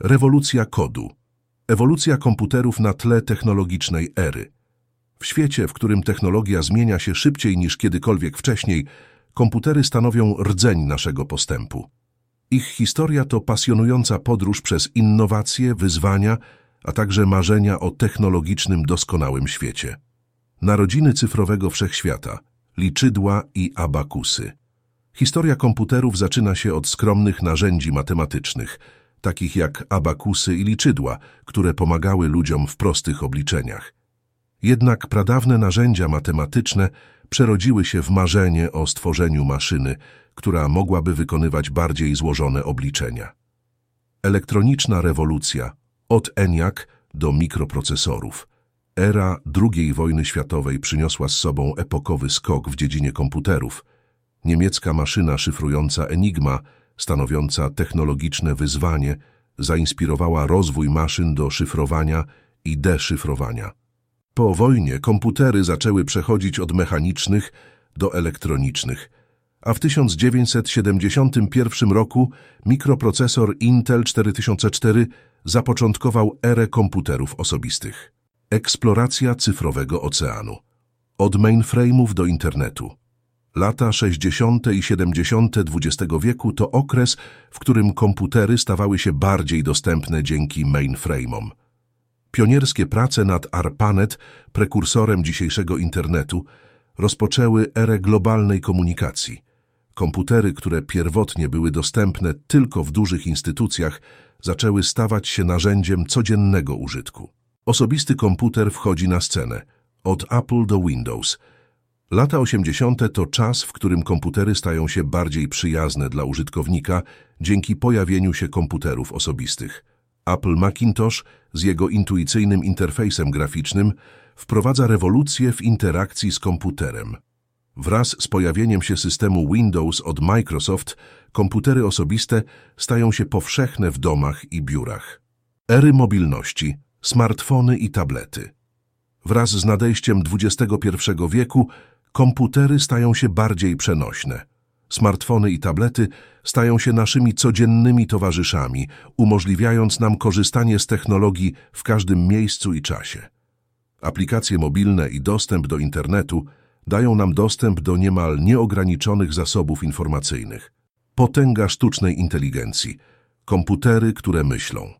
Rewolucja kodu. Ewolucja komputerów na tle technologicznej ery. W świecie, w którym technologia zmienia się szybciej niż kiedykolwiek wcześniej, komputery stanowią rdzeń naszego postępu. Ich historia to pasjonująca podróż przez innowacje, wyzwania, a także marzenia o technologicznym doskonałym świecie. Narodziny cyfrowego wszechświata, liczydła i abakusy. Historia komputerów zaczyna się od skromnych narzędzi matematycznych, takich jak abakusy i liczydła, które pomagały ludziom w prostych obliczeniach. Jednak pradawne narzędzia matematyczne przerodziły się w marzenie o stworzeniu maszyny, która mogłaby wykonywać bardziej złożone obliczenia. Elektroniczna rewolucja, od ENIAC do mikroprocesorów. Era II wojny światowej przyniosła z sobą epokowy skok w dziedzinie komputerów. Niemiecka maszyna szyfrująca Enigma, stanowiąca technologiczne wyzwanie, zainspirowała rozwój maszyn do szyfrowania i deszyfrowania. Po wojnie komputery zaczęły przechodzić od mechanicznych do elektronicznych, a w 1971 roku mikroprocesor Intel 4004 zapoczątkował erę komputerów osobistych. Eksploracja cyfrowego oceanu. Od mainframe'ów do internetu. Lata 60. i 70. XX wieku to okres, w którym komputery stawały się bardziej dostępne dzięki mainframe'om. Pionierskie prace nad ARPANET, prekursorem dzisiejszego internetu, rozpoczęły erę globalnej komunikacji. Komputery, które pierwotnie były dostępne tylko w dużych instytucjach, zaczęły stawać się narzędziem codziennego użytku. Osobisty komputer wchodzi na scenę, od Apple do Windows. Lata 80. to czas, w którym komputery stają się bardziej przyjazne dla użytkownika dzięki pojawieniu się komputerów osobistych. Apple Macintosh z jego intuicyjnym interfejsem graficznym wprowadza rewolucję w interakcji z komputerem. Wraz z pojawieniem się systemu Windows od Microsoft, komputery osobiste stają się powszechne w domach i biurach. Ery mobilności, smartfony i tablety. Wraz z nadejściem XXI wieku komputery stają się bardziej przenośne. Smartfony i tablety stają się naszymi codziennymi towarzyszami, umożliwiając nam korzystanie z technologii w każdym miejscu i czasie. Aplikacje mobilne i dostęp do internetu dają nam dostęp do niemal nieograniczonych zasobów informacyjnych. Potęga sztucznej inteligencji, komputery, które myślą.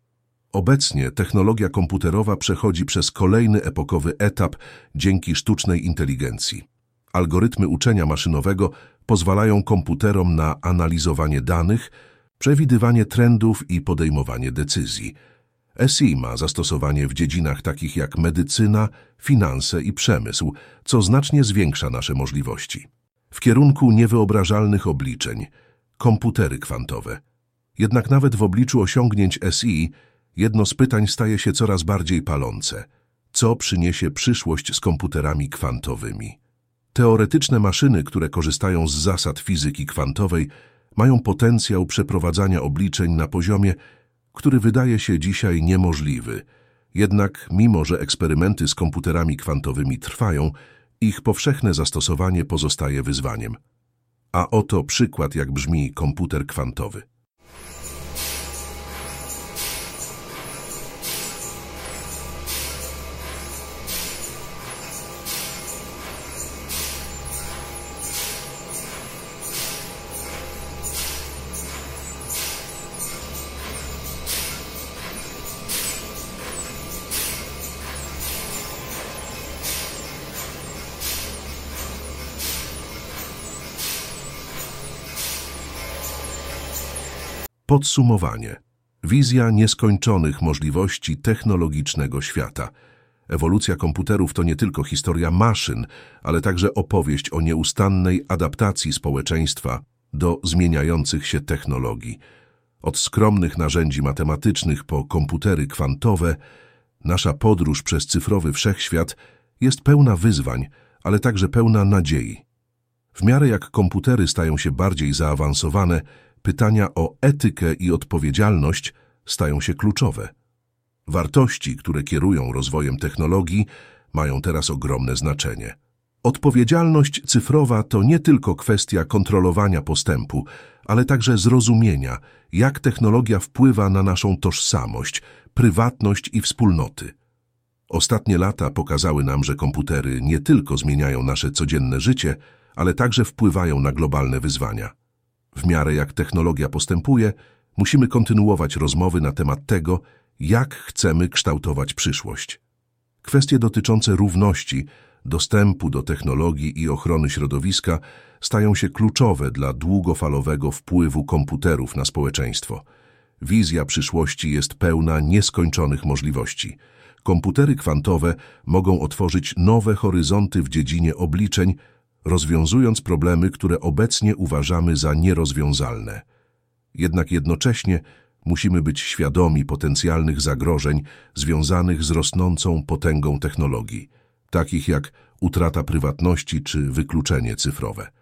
Obecnie technologia komputerowa przechodzi przez kolejny epokowy etap dzięki sztucznej inteligencji. Algorytmy uczenia maszynowego pozwalają komputerom na analizowanie danych, przewidywanie trendów i podejmowanie decyzji. SI ma zastosowanie w dziedzinach takich jak medycyna, finanse i przemysł, co znacznie zwiększa nasze możliwości. W kierunku niewyobrażalnych obliczeń, komputery kwantowe. Jednak nawet w obliczu osiągnięć SI, jedno z pytań staje się coraz bardziej palące. Co przyniesie przyszłość z komputerami kwantowymi? Teoretyczne maszyny, które korzystają z zasad fizyki kwantowej, mają potencjał przeprowadzania obliczeń na poziomie, który wydaje się dzisiaj niemożliwy. Jednak, mimo że eksperymenty z komputerami kwantowymi trwają, ich powszechne zastosowanie pozostaje wyzwaniem. A oto przykład, jak brzmi komputer kwantowy. Podsumowanie. Wizja nieskończonych możliwości technologicznego świata. Ewolucja komputerów to nie tylko historia maszyn, ale także opowieść o nieustannej adaptacji społeczeństwa do zmieniających się technologii. Od skromnych narzędzi matematycznych po komputery kwantowe, nasza podróż przez cyfrowy wszechświat jest pełna wyzwań, ale także pełna nadziei. W miarę jak komputery stają się bardziej zaawansowane, pytania o etykę i odpowiedzialność stają się kluczowe. Wartości, które kierują rozwojem technologii, mają teraz ogromne znaczenie. Odpowiedzialność cyfrowa to nie tylko kwestia kontrolowania postępu, ale także zrozumienia, jak technologia wpływa na naszą tożsamość, prywatność i wspólnoty. Ostatnie lata pokazały nam, że komputery nie tylko zmieniają nasze codzienne życie, ale także wpływają na globalne wyzwania. W miarę jak technologia postępuje, musimy kontynuować rozmowy na temat tego, jak chcemy kształtować przyszłość. Kwestie dotyczące równości, dostępu do technologii i ochrony środowiska stają się kluczowe dla długofalowego wpływu komputerów na społeczeństwo. Wizja przyszłości jest pełna nieskończonych możliwości. Komputery kwantowe mogą otworzyć nowe horyzonty w dziedzinie obliczeń, rozwiązując problemy, które obecnie uważamy za nierozwiązalne. Jednak jednocześnie musimy być świadomi potencjalnych zagrożeń związanych z rosnącą potęgą technologii, takich jak utrata prywatności czy wykluczenie cyfrowe.